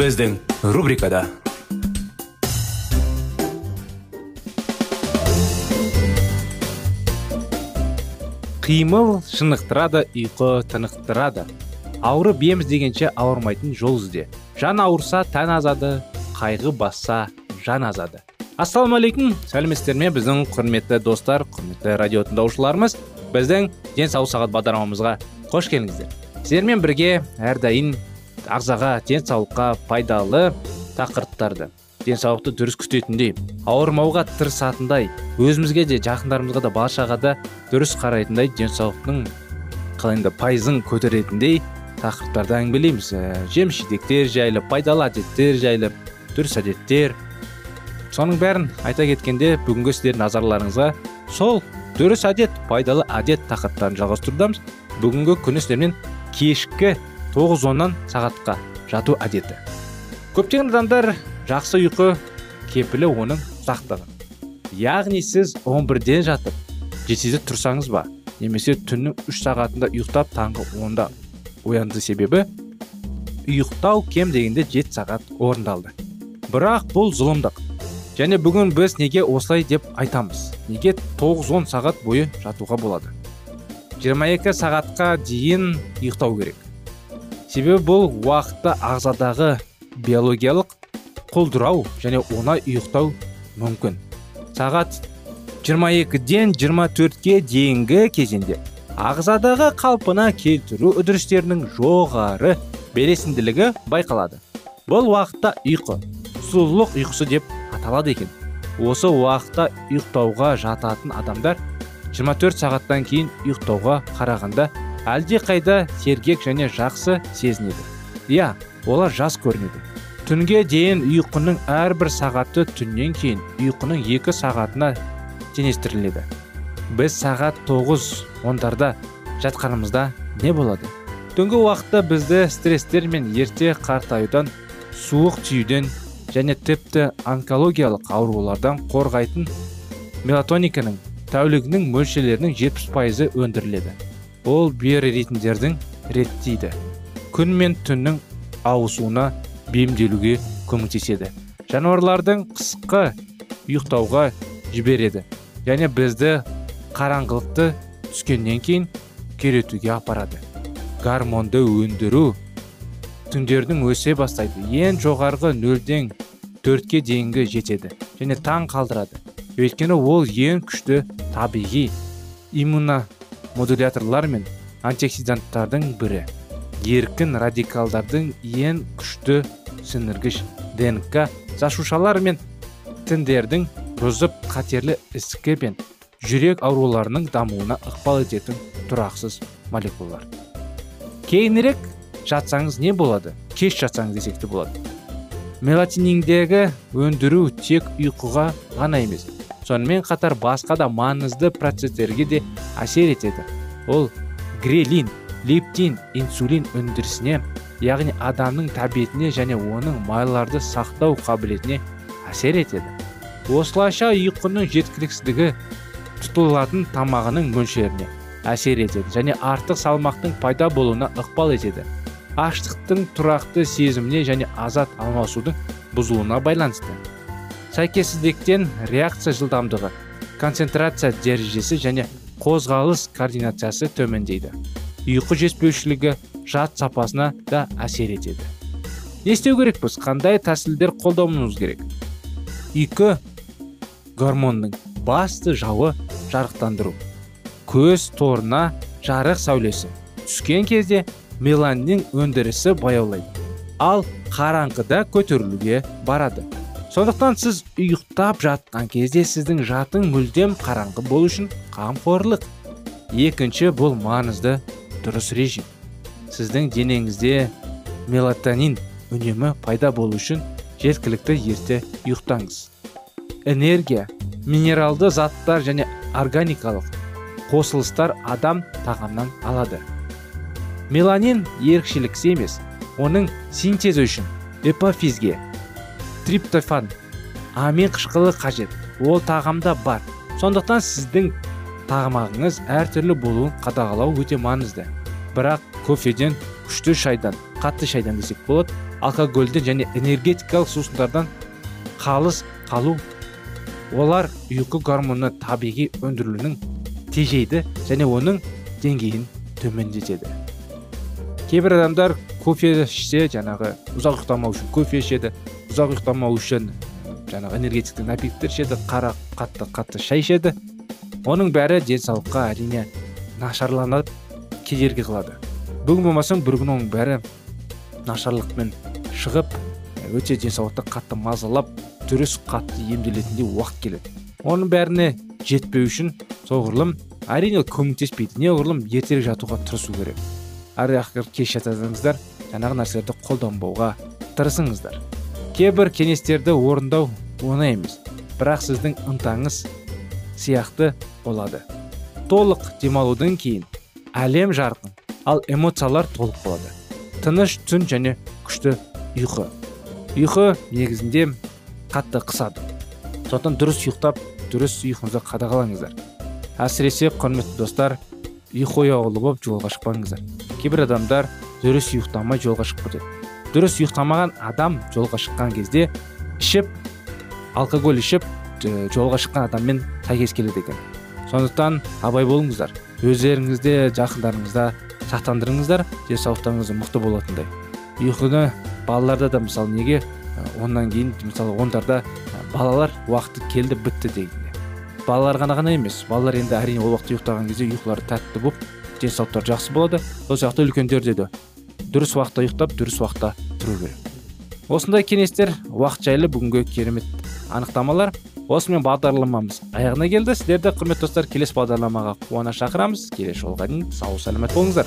Біздің рубрикада қимыл шынықтырады ұйқы тынықтырады. Ауырып ем іздегенше ауырмайтын жол ізде. Жан ауырса тән азады қайғы басса жан азады. Ассалаумағалейкум сәлеметсіздер ме? Біздің құрметті достар құрметті радио тыңдаушыларымыз біздің денсаулық сағат бағдарламамызға қош келдіңіздер. Сіздермен бірге әрдайым ағзаға денсаулыққа пайдалы тақырыптарды денсаулықты дұрыс күтетіндей ауырмауға тырысатындай өзімізге де жақындарымызға да баршаға да дұрыс қарайтындай денсаулықтың қалай пайызын көтеретіндей тақырыптарды әңгімелейміз. Ә, жидектер жайлы пайдалы әдеттер жайлы дұрыс әдеттер. Соның бәрін айта кеткенде бүгінгі сіздердің назарларыңызға сол дұрыс әдет пайдалы әдет тақырыптарын жалғастырудамыз. Бүгінгі күні сіздермен кешкі тоғыз оннан сағатқа жату әдеті. Көптеген адамдар жақсы ұйқы кепілі оның ұзақтығы. Яғни сіз 11-ден жатып жетіде тұрсаңыз ба немесе түннің үш сағатында ұйықтап таңғы онда оянды себебі ұйықтау кем дегенде жеті сағат орындалды. Бірақ бұл зұлымдық. Және бүгін біз неге осылай деп айтамыз? Неге 9-10 сағат бойы жатуға болады? 22 сағатқа дейін ұйықтау керек. Себебі бұл уақытта ағзадағы биологиялық құлдырау және оңай ұйықтау мүмкін. Сағат 22-ден 24-ке дейінгі кезеңде ағзадағы қалпына келтіру үдерістерінің жоғары белесінділігі байқалады. Бұл уақытта ұйқы сұлулық ұйқысы деп аталады екен. Осы уақытта ұйықтауға жататын адамдар 24 сағаттан кейін ұйықтауға қарағанда әлде қайда сергек және жақсы сезінеді. Иә олар жас көрінеді. Түнге дейін ұйқының әрбір сағаты түннен кейін ұйқының екі сағатына теңестіріледі. Біз сағат тоғыз ондарда жатқанымызда не болады? Түнгі уақытта бізді стресстер мен ерте қартаюдан суық тиюден және тіпті онкологиялық аурулардан қорғайтын мелатониканың тәулігінің мөлшерлерінің жетпіс пайызы өндіріледі. Ол биоритмдердің реттейді. Күн мен түннің ауысуына бейімделуге көмектеседі. Жануарлардың қысқы ұйықтауға жібереді және бізді қараңғылықты түскеннен кейін керетуге апарады. Гормонды өндіру түндердің өсе бастайды. Ең жоғарғы нөлден төртке дейінгі жетеді және таң қалдырады. Өйткені ол ең күшті табиғи иммуна модуляторлар мен антиоксиданттардың бірі. Еркін радикалдардың ең күшті сіңіргіш днк жасушалар мен тіндердің бұзып қатерлі ісікі пен жүрек ауруларының дамуына ықпал ететін тұрақсыз молекулалар. Кейінірек жатсаңыз не болады? Кеш жатсаңыз десек те болады. Мелатониндегі өндіру тек ұйқыға ғана емес сонымен қатар басқа да маңызды процестерге де әсер етеді. Ол грелин лептин инсулин өндірісіне яғни адамның тәбетіне және оның майларды сақтау қабілетіне әсер етеді. Осылайша ұйқының жеткіліксіздігі тұтылатын тамағының мөлшеріне әсер етеді және артық салмақтың пайда болуына ықпал етеді. Аштықтың тұрақты сезіміне және азат алмасудың бұзылуына байланысты. Сәйкессіздіктен реакция жылдамдығы концентрация дәрежесі және қозғалыс координациясы төмендейді. Ұйқы жетіспеушілігі жат сапасына да әсер етеді. Не істеу керекпіз? Қандай тәсілдер қолдануымыз керек? Ұйқы гормонның басты жауы жарықтандыру. Көз торына жарық сәулесі. Түскен кезде меланин өндірісі баяулайды. Ал қараңғыда көтерілуге барады. Сондықтан сіз ұйықтап жатқан кезде сіздің жатың мүлдем қараңғы болу үшін қамқорлық. Екінші бұл маңызды дұрыс режим. Сіздің денеңізде мелатонин үнемі пайда болу үшін жеткілікті ерте ұйықтаңыз. Энергия минералды заттар және органикалық қосылыстар адам тағамнан алады. Меланин ерекшеліксі емес оның синтезі үшін эпофизге триптофан. Амин қышқылы қажет. Ол тағамда бар. Сондықтан сіздің тағамағыңыз әртүрлі болуын қадағалау өте маңызды. Бірақ кофеден күшті шайдан қатты шайдан десек болады алкогольден және энергетикалық сусындардан қалыс қалу олар ұйқы гормоны табиғи өндірілуінің тежейді және оның деңгейін төмендетеді. Кейбір адамдар кофе ішсе жаңағы ұзақ ұйықтамау үшін кофе ішеді ұзақ ұйықтамау үшін жаңағы энергетикалық напитктер ішеді қара қатты қатты шай ішеді оның бәрі денсаулыққа әрине нашарланып кедергі қылады. Бүгін болмасаң бір күні оның бәрі нашарлықпен шығып өте денсаулықты қатты мазалап дұрыс қатты емделетіндей уақыт келеді. Оның бәріне жетпеу үшін соғұрлым әрине көмектеспейді. Неғұрлым ертерек жатуға тырысу керек. Әрі кеш жатсаңыздар жаңағы нәрселерді қолданбауға тырысыңыздар. Кейбір кеңестерді орындау оңай емес бірақ сіздің ынтаңыз сияқты болады. Толық демалудан кейін әлем жарқын ал эмоциялар толық болады. Тыныш түн және күшті ұйқы. Ұйқы негізінде қатты қысады. Сондықтан дұрыс ұйықтап дұрыс ұйқыңызды қадағалаңыздар. Әсіресе құрметті достар ұйқы ояулы болып жолға шықпаңыздар. Кейбір адамдар дұрыс ұйықтамай жолға шығып кетеді. Дұрыс ұйықтамаған адам жолға шыққан кезде ішіп алкоголь ішіп жолға шыққан адаммен сәйкес келеді екен. Сондықтан абай болыңыздар. Өздеріңізде жақындарыңызда сақтандырыңыздар денсаулықтарыңыз мықты болатындай. Ұйқыны балаларда да мысалы неге онан кейін мысалы ондарда балалар уақыты келді бітті дейді. Балалар ғана ғана емес балалар енді әрине ол уақытта ұйықтаған кезде ұйқылары тәтті болып денсаулықтары жақсы болады. Сол сияқты үлкендер де дұрыс уақытта ұйықтап дұрыс уақытта тұру керек. Осындай кеңестер уақыт жайлы бүгінгі керемет анықтамалар. Осымен бағдарламамыз аяғына келді. Сіздерді құрметті достар келесі бағдарламаға қуана шақырамыз. Келесі жолға дейін сау сәлемет болыңыздар.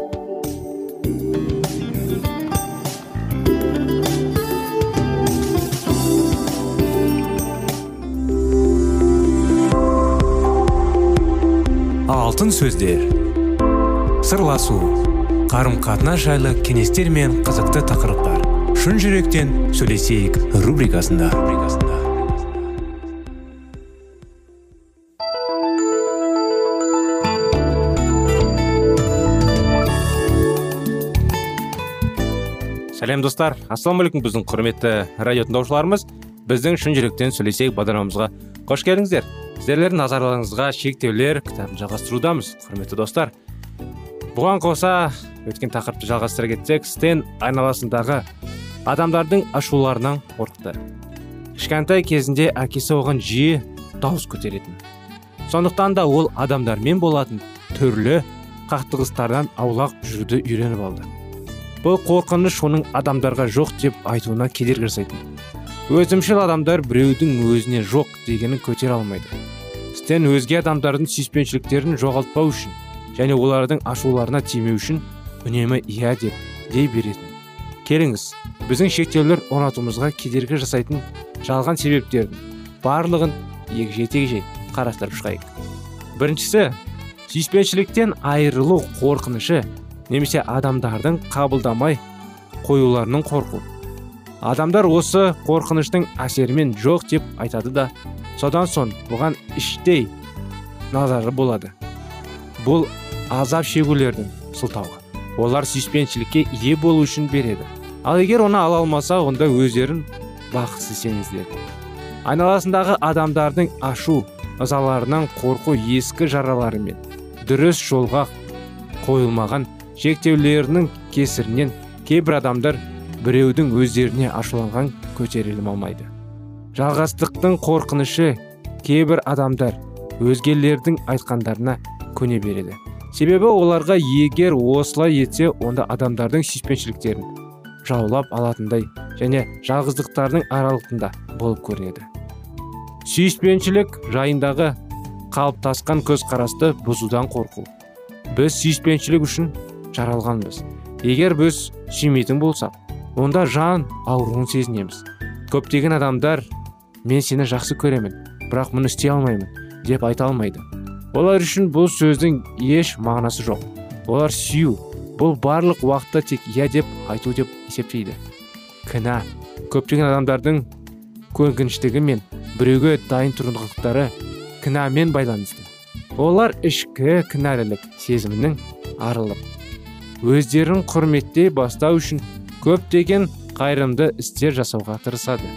Алтын сөздер. Сырласу қарым қатынас жайлы кеңестер мен қызықты тақырыптар. Шын жүректен сөйлесейік рубрикасында. Сәлем достар. Ассалаумағалейкум біздің құрметті радио тыңдаушыларымыз біздің шын жүректен сөйлесейік бағдарламамызға. Қош келдіңіздер. Сіздерлердің назарларыңызға шектеулер кітабын жалғастырудамыз құрметті достар. Бұған қоса өткен тақырыпты жалғастыра кетсек стен айналасындағы адамдардың ашуларынан қорықты. Кішкентай кезінде әкесі оған жиі дауыс көтеретін. Сондықтан да ол адамдармен болатын түрлі қақтығыстардан аулақ жүруді үйреніп алды. Бұл қорқыныш оның адамдарға жоқ деп айтуына кедергі жасайтын. Өзімшіл адамдар біреудің өзіне жоқ дегенін көтере алмайды. Стен өзге адамдардың сүйіспеншіліктерін жоғалтпау үшін және олардың ашуларына тимеу үшін үнемі иә деп дей беретін. Келіңіз біздің шектеулер орнатуымызға кедергі жасайтын жалған себептердің барлығын егжей тегжей қарастырып шығайық. Біріншісі сүйіспеншіліктен айырылу қорқынышы немесе адамдардың қабылдамай қоюларының қорқу адамдар осы қорқыныштың әсерімен жоқ деп айтады да содан соң бұған іштей назары болады. Бұл азап шегулердің сылтауы. Олар сүйіспеншілікке ие болу үшін береді. Ал егер оны ала алмаса онда өздерін бақытсыз сезінеді айналасындағы адамдардың ашу ызаларынан қорқу ескі жараларымен дұрыс жолға қойылмаған шектеулерінің кесірінен кейбір адамдар біреудің өздеріне ашуланған көтерілім алмайды. Жалғастықтың қорқынышы кейбір адамдар өзгелердің айтқандарына көне береді. Себебі оларға егер осылай етсе онда адамдардың сүйіспеншіліктерін жаулап алатындай және жалғыздықтардың аралығында болып көрінеді. Сүйіспеншілік жайындағы қалыптасқан көзқарасты бұзудан қорқу. Біз сүйіспеншілік үшін жаралғанбыз. Егер біз сүймейтін болсақ онда жан ауруын сезінеміз. Көптеген адамдар мен сені жақсы көремін бірақ мұны істей алмаймын деп айта алмайды. Олар үшін бұл сөздің еш мағынасы жоқ. Олар сүю бұл барлық уақытта тек иә деп айту деп есептейді. Кінә. Көптеген адамдардың көнгіштігі мен біреуге дайын тұрғандықтары кінәмен байланысты. Олар ішкі кінәлілік сезімінің арылып өздерін құрметтей бастау үшін көптеген қайырымды істер жасауға тырысады.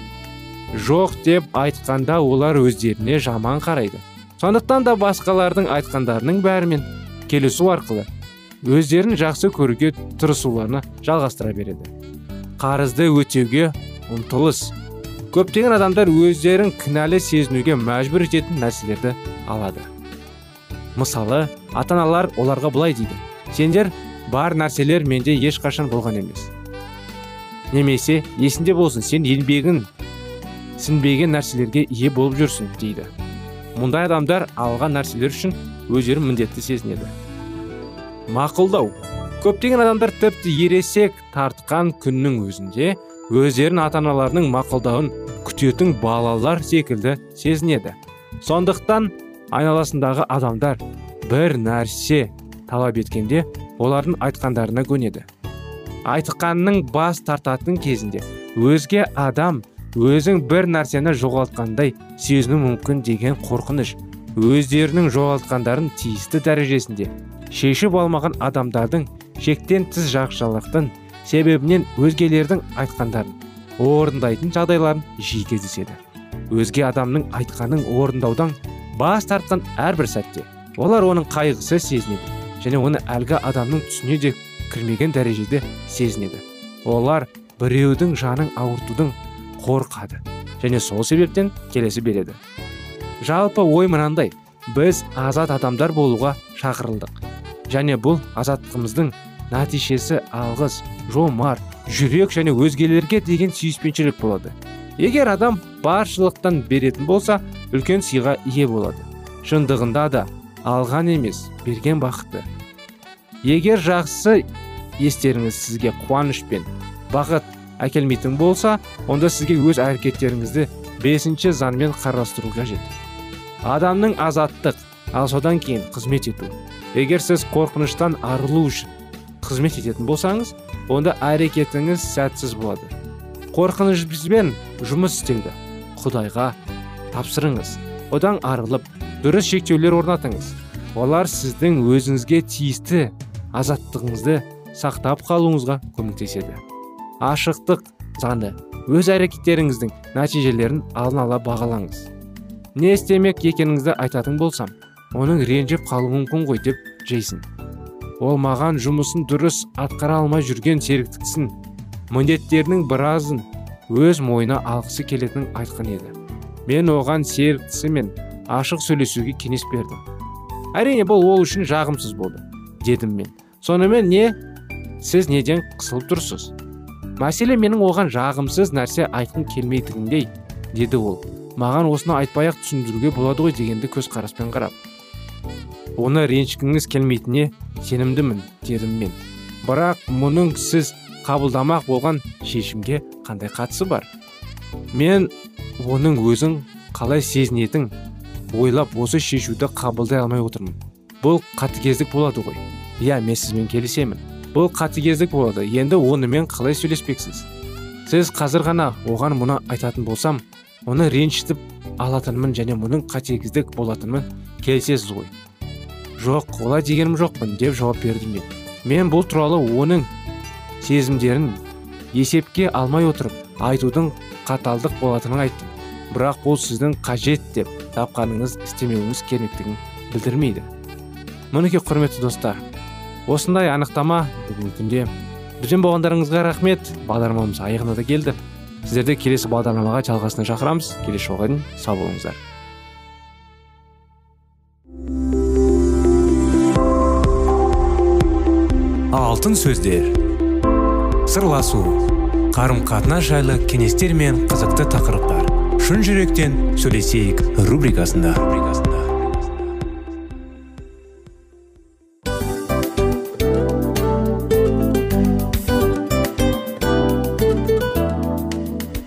Жоқ деп айтқанда олар өздеріне жаман қарайды. Сондықтан да басқалардың айтқандарының бәрімен келісу арқылы өздерін жақсы көруге тырысуларына жалғастыра береді. Қарызды өтеуге ұмтылыс. Көптеген адамдар өздерін кінәлі сезінуге мәжбүр ететін нәрселерді алады. Мысалы ата аналар оларға былай дейді. Сендер бар нәрселер менде ешқашан болған емес. Немесе есінде болсын сен еңбегін сінбеген нәрселерге ие болып жүрсің дейді. Мұндай адамдар алған нәрселер үшін өздерін міндетті сезінеді. Мақұлдау. Көптеген адамдар тіпті ересек тартқан күннің өзінде өздерін ата аналарының мақұлдауын күтетін балалар секілді сезінеді. Сондықтан айналасындағы адамдар бір нәрсе талап еткенде олардың айтқандарына көнеді. Айтқанның бас тартатын кезінде өзге адам өзің бір нәрсені жоғалтқандай сезіну мүмкін деген қорқыныш өздерінің жоғалтқандарын тиісті дәрежесінде шешіп алмаған адамдардың шектен тыс жақшылықтың себебінен өзгелердің айтқандарын орындайтын жағдайларын жиі кездеседі. Өзге адамның айтқанын орындаудан бас тартқан әрбір сәтте олар оның қайғысы сезінеді және оны әлгі адамның түсіне де кірмеген дәрежеде сезінеді. Олар біреудің жанын ауыртудың қорқады және сол себептен келесі береді. Жалпы ой мынандай біз азат адамдар болуға шақырылдық және бұл азаттығымыздың нәтижесі алғыс жомарт жүрек және өзгелерге деген сүйіспеншілік болады. Егер адам баршылықтан беретін болса үлкен сыйға ие болады. Шындығында да алған емес берген бақытты. Егер жақсы естеріңіз сізге қуаныш пен бақыт әкелмейтін болса онда сізге өз әрекеттеріңізді бесінші заңмен қарастыру қажет. Адамның азаттық ал содан кейін қызмет ету. Егер сіз қорқыныштан арылу үшін қызмет ететін болсаңыз онда әрекетіңіз сәтсіз болады. Қорқынышпен жұмыс істеуді құдайға тапсырыңыз. Одан арылып дұрыс шектеулер орнатыңыз. Олар сіздің өзіңізге тиісті азаттығыңызды сақтап қалуыңызға көмектеседі. Ашықтық заңы өз әрекеттеріңіздің нәтижелерін алдын ала бағалаңыз. Не істемек екеніңізді айтатын болсам оның ренжіп қалуы мүмкін ғой деп джейсон ол маған жұмысын дұрыс атқара алмай жүрген серіктіксін. Міндеттерінің біразын өз мойнына алғысы келетінін айтқан еді. Мен оған серіктісімен ашық сөйлесуге кеңес бердім. Әрине бұл ол үшін жағымсыз болды дедім мен. Сонымен не? Сіз неден қысылып тұрсыз? Мәселе менің оған жағымсыз нәрсе айтқым келмейтініндей деді ол. Маған осыны айтпай ақ түсіндіруге болады ғой дегенді көзқараспен қарап. Оны ренжіткіңіз келмейтініне сенімдімін дедім мен. Бірақ мұның сіз қабылдамақ болған шешімге қандай қатысы бар? Мен оның өзің қалай сезінетін ойлап осы шешуді қабылдай алмай отырмын. Бұл қатыгездік болады ғой. Иә мен сізбен келісемін. Бұл қатыгездік болады. Енді онымен қалай сөйлеспексіз? Сіз қазір ғана оған мұны айтатын болсам оны ренжітіп алатынмын және мұның қатыгездік болатынын келісесіз ғой. Жоқ олай дегенім жоқпын деп жауап бердім мен. Мен бұл туралы оның сезімдерін есепке алмай отырып айтудың қаталдық болатынын айттым. Бірақ бұл сіздің қажет деп тапқаныңыз істемеуіңіз керектігін білдірмейді. Мінекей құрметті достар осындай анықтама бүгінгі күнде. Бізбен болғандарыңызға рахмет. Бағдарламамыз аяғына да келді. Сіздерді келесі бағдарламаға жалғасына шақырамыз. Келесі жолға дейін сау болыңыздар. Алтын сөздер. Сырласу. Қарым қатынас жайлы кеңестер мен қызықты тақырыптар. Шын жүректен сөйлесейік рубрикасында.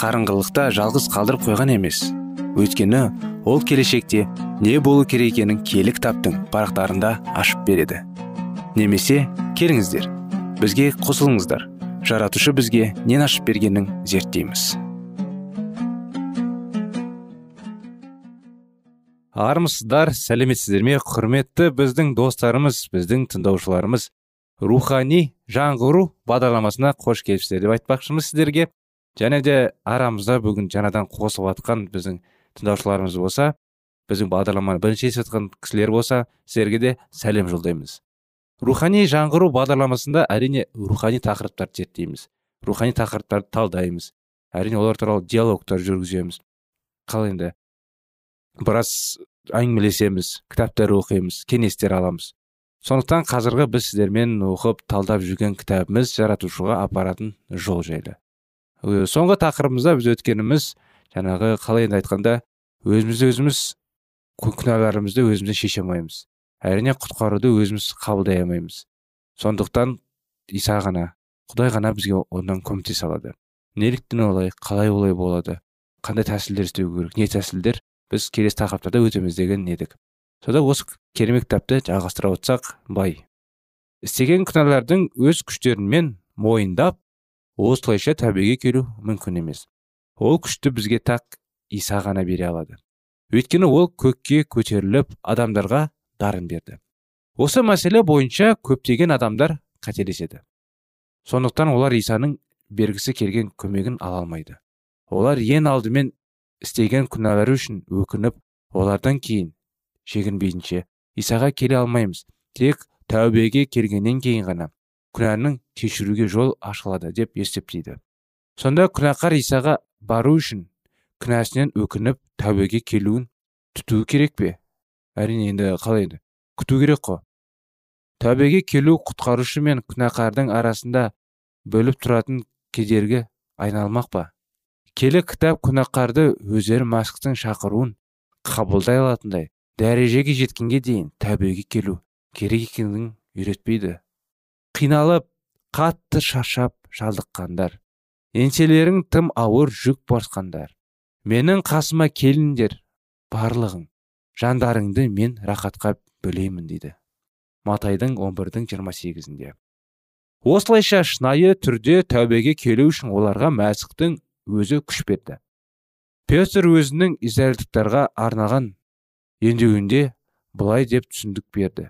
қарыңғылықта жалғыз қалдырып қойған емес. Өйткені ол келешекте не болу керек екенін киелі кітаптың парақтарында ашып береді. Немесе келіңіздер бізге қосылыңыздар. Жаратушы бізге нен ашып бергенін зерттейміз. Армысыздар сәлеметсіздер ме? Құрметті біздің достарымыз біздің тыңдаушыларымыз. Рухани жаңғыру бағдарламасына қош келіпсіздер деп айтпақшымыз сіздерге. Және де арамызда бүгін жаңадан қосылып жатқан біздің тыңдаушыларымыз болса біздің бағдарламаны бірінші естіп жатқан кісілер болса сіздерге де сәлем жолдаймыз. Рухани жаңғыру бағдарламасында әрине рухани тақырыптарды зерттейміз рухани тақырыптарды талдаймыз әрине олар туралы диалогтар жүргіземіз. Қалай енді? Біраз әңгімелесеміз кітаптар оқимыз кеңестер аламыз. Сондықтан қазіргі біз сіздермен оқып талдап жүрген кітабымыз жаратушыға апаратын жол жайлы. Соңғы тақырыбымызда біз өткеніміз жаңағы қалай енді айтқанда өзіміз өзіміз күнәларымызды өзіміз шеше алмаймыз. Әрине құтқаруды өзіміз қабылдай алмаймыз. Сондықтан иса ғана құдай ғана бізге одан көмектесе алады неліктен олай қалай олай болады қандай тәсілдер істеу керек не тәсілдер біз келесі тақырыптарда өтеміз деген едік. Сонда осы керемет кітапты жалғастыра отырсақ бай. Істеген күнәлардың өз күштерімен мойындап осылайша тәубеге келу мүмкін емес. Ол күшті бізге тақ иса ғана бере алады. Өйткені ол көкке көтеріліп адамдарға дарын берді. Осы мәселе бойынша көптеген адамдар қателеседі. Сондықтан олар исаның бергісі келген көмегін ала алмайды. Олар ең алдымен істеген күнәлары үшін өкініп олардан кейін шегінбейінше исаға келе алмаймыз. Тек тәубеге келгеннен кейін ғана. Күнәнің кешіруге жол ашылады деп есептейді. Сонда күнәқар исаға бару үшін күнәсінен өкініп тәубеге келуін күту керек пе? Әрине енді қалай енді? Күту керек қой. Тәубеге келу құтқарушы мен күнәқардың арасында бөліп тұратын кедергі айналмақ па? Келі кітап күнәқарды өздері масықтың шақыруын қабылдай алатындай дәрежеге жеткенге дейін тәубеге келу керек екенін үйретпейді. Қиналып қатты шаршап шалдыққандар. Еңселерің тым ауыр жүк басқандар. Менің қасыма келіңдер барлығың. Жандарыңды мен рақатқа бөлеймін дейді. Матайдың 11-дің 28-інде осылайша шынайы түрде тәубеге келу үшін оларға мәсіхтің өзі күш берді. Петр өзінің израильдықтарға арнаған ендеуінде былай деп түсіндік берді.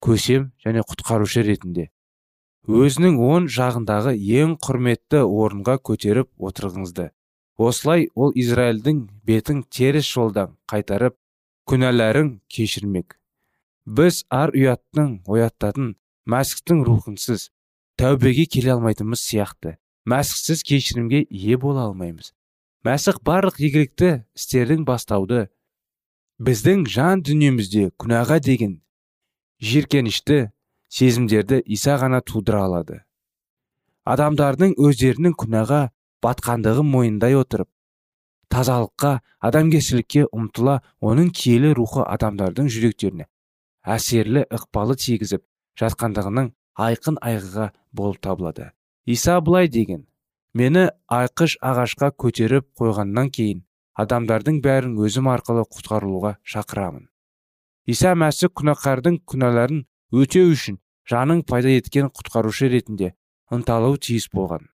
Көсем және құтқарушы ретінде. Өзінің оң жағындағы ең құрметті орынға көтеріп отырғыңызды осылай ол израильдің бетін теріс жолдан қайтарып күнәләрін кешірмек. Біз ар ұяттың оятатын мәсіхтің рухынсыз тәубеге келе алмайтынымыз сияқты мәсіхсіз кешірімге ие бола алмаймыз. Мәсіх барлық игілікті істердің бастауды біздің жан дүниемізде күнәға деген жиіркенішті сезімдерді иса ғана тудыра алады. Адамдардың өздерінің күнәға батқандығын мойындай отырып тазалыққа адамгершілікке ұмтыла оның киелі рухы адамдардың жүректеріне әсерлі ықпалы тигізіп жатқандығының айқын айғыға болып табылады. Иса былай деген мені айқыш ағашқа көтеріп қойғаннан кейін адамдардың бәрін өзім арқылы құтқарылуға шақырамын. Иса мәсіх күнәқардың күнәларын өтеу үшін жаның пайда еткен құтқарушы ретінде ынталау тиіс болған.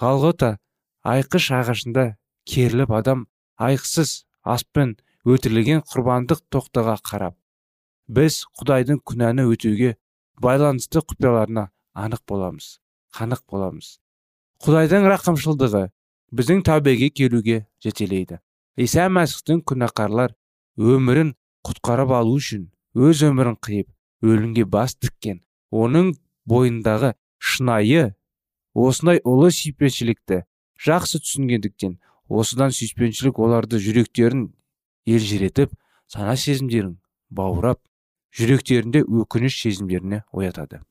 Ғалғота айқыш ағашында керіліп адам айықсыз аспен өлтірілген құрбандық тоқтыға қарап біз құдайдың күнәні өтеуге байланысты құпияларына анық боламыз қанық боламыз. Құдайдың рақымшылдығы біздің тәубеге келуге жетелейді. Иса мәсіхтің күнәқарлар өмірін құтқарып алу үшін өз өмірін қиып өлімге бас тіккен оның бойындағы шынайы осындай ұлы сүйіспеншілікті жақсы түсінгендіктен осыдан сүйіспеншілік оларды жүректерін елжіретіп сана сезімдерін баурап жүректерінде өкініш сезімдеріне оятады.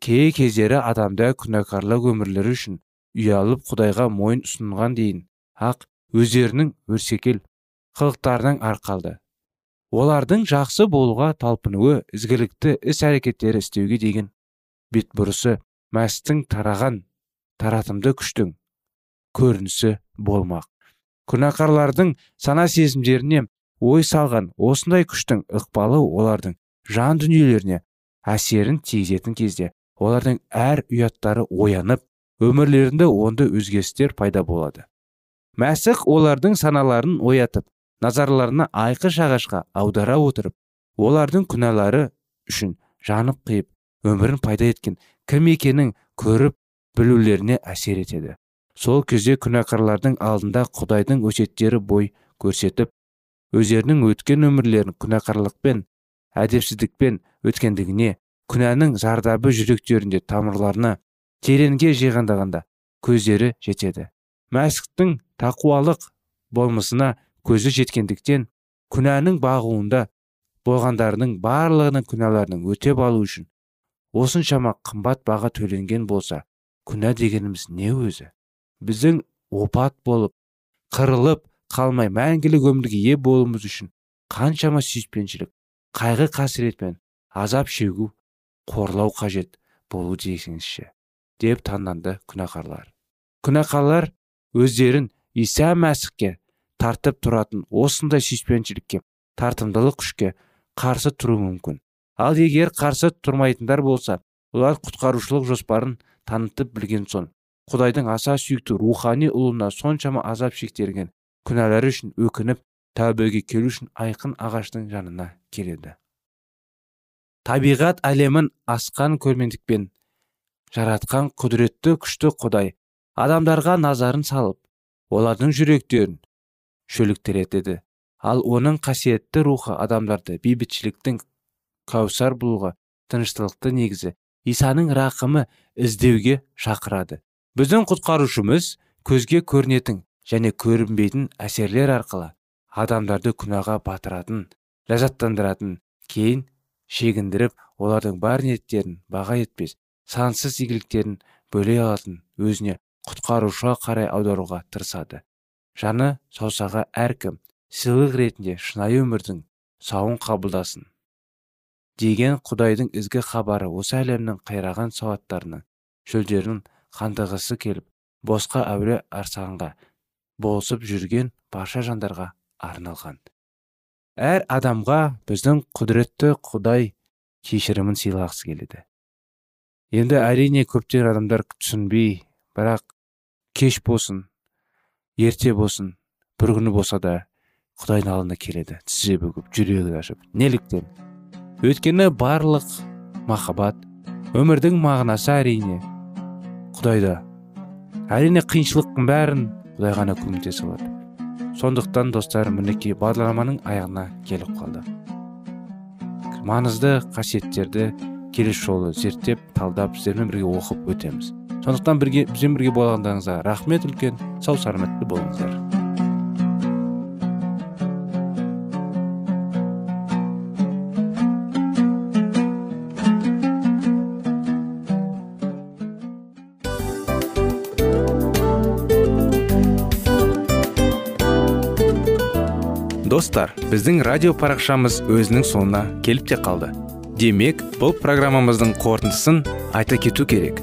Кей кездері адамда күнәкарлық өмірлері үшін ұялып құдайға мойын ұсынған дейін ақ өздерінің өрсекел қылықтарынан арқалды олардың жақсы болуға талпынуы ізгілікті іс әрекеттері істеуге деген бетбұрысы мәстің тараған таратымды күштің көрінісі болмақ. Күнәқарлардың сана сезімдеріне ой салған осындай күштің ықпалы олардың жан дүниелеріне әсерін тигізетін кезде олардың әр ұяттары оянып өмірлерінде онды өзгерістер пайда болады. Мәсіх олардың саналарын оятып назарларына айқыш ағашқа аудара отырып олардың күнәлары үшін жанып қиып өмірін пайда еткен кім екенін көріп білулеріне әсер етеді. Сол кезде күнәқарлардың алдында құдайдың өсеттері бой көрсетіп өздерінің өткен өмірлерін күнәқарлықпен әдепсіздікпен өткендігіне күнәнің зардабы жүректерінде тамырларына тереңге жиғандағанда көздері жетеді. Мәсіхтің тақуалық болмысына көзі жеткендіктен күнәнің бағуында болғандардың барлығының күнәларының өтеп алу үшін осыншама қымбат баға төленген болса күнә дегеніміз не өзі? Біздің опат болып қырылып қалмай мәңгілік өмірге ие болуымыз үшін қаншама сүйіспеншілік қайғы қасіретпен азап шегу қорлау қажет болу десеңізші деп таңданды күнәқарлар. Күнәқарлар өздерін иса мәсіхке тартып тұратын осындай сүйіспеншілікке тартымдылық күшке қарсы тұру мүмкін. Ал егер қарсы тұрмайтындар болса олар құтқарушылық жоспарын танытып білген соң құдайдың аса сүйікті рухани ұлына соншама азап шектерген күнәлары үшін өкініп тәубеге келу үшін айқын ағаштың жанына келеді. Табиғат әлемін асқан көрмендікпен жаратқан құдіретті күшті құдай адамдарға назарын салып олардың жүректерін шөліктіретеді ал оның қасиетті рухы адамдарды бейбітшіліктің кәусар болуға тыныштылықты негізі исаның рақымы іздеуге шақырады. Біздің құтқарушымыз көзге көрінетін және көрінбейтін әсерлер арқылы адамдарды күнәға батыратын ләззаттандыратын кейін шегіндіріп олардың бар ниеттерін баға етпес сансыз игіліктерін бөле алатын өзіне құтқарушыға қарай аударуға тырысады. Жаны саусаға әркім сыйлық ретінде шынайы өмірдің сауын қабылдасын. Деген құдайдың ізгі хабары осы әлемнің қайраған сауаттарының шөлдерін қандығысы келіп босқа әуре арсанға болысып жүрген барша жандарға арналған. Әр адамға біздің құдіретті құдай кешірімін сыйлағысы келеді. Енді әрине көптеген адамдар түсінбей бірақ кеш болсын ерте болсын бір күні болса да құдайдың алдына келеді тізе бүгіп жүрегі ашып неліктен? Өйткені барлық махаббат өмірдің мағынасы әрине. Құдайда әрине қиыншылықтың бәрін құдай ғана көмектесе алады сондықтан достар мінекей бағдарламаның аяғына келіп қалдық маңызды қасиеттерді келесі жолы зерттеп талдап сіздермен бірге оқып өтеміз. Сондықтан бірге бізбен бірге болғандарыңызға рахмет үлкен сау саламатты болыңыздар. Достар біздің радио парақшамыз өзінің соңына келіп те қалды. Демек бұл программамыздың қорытындысын айта кету керек.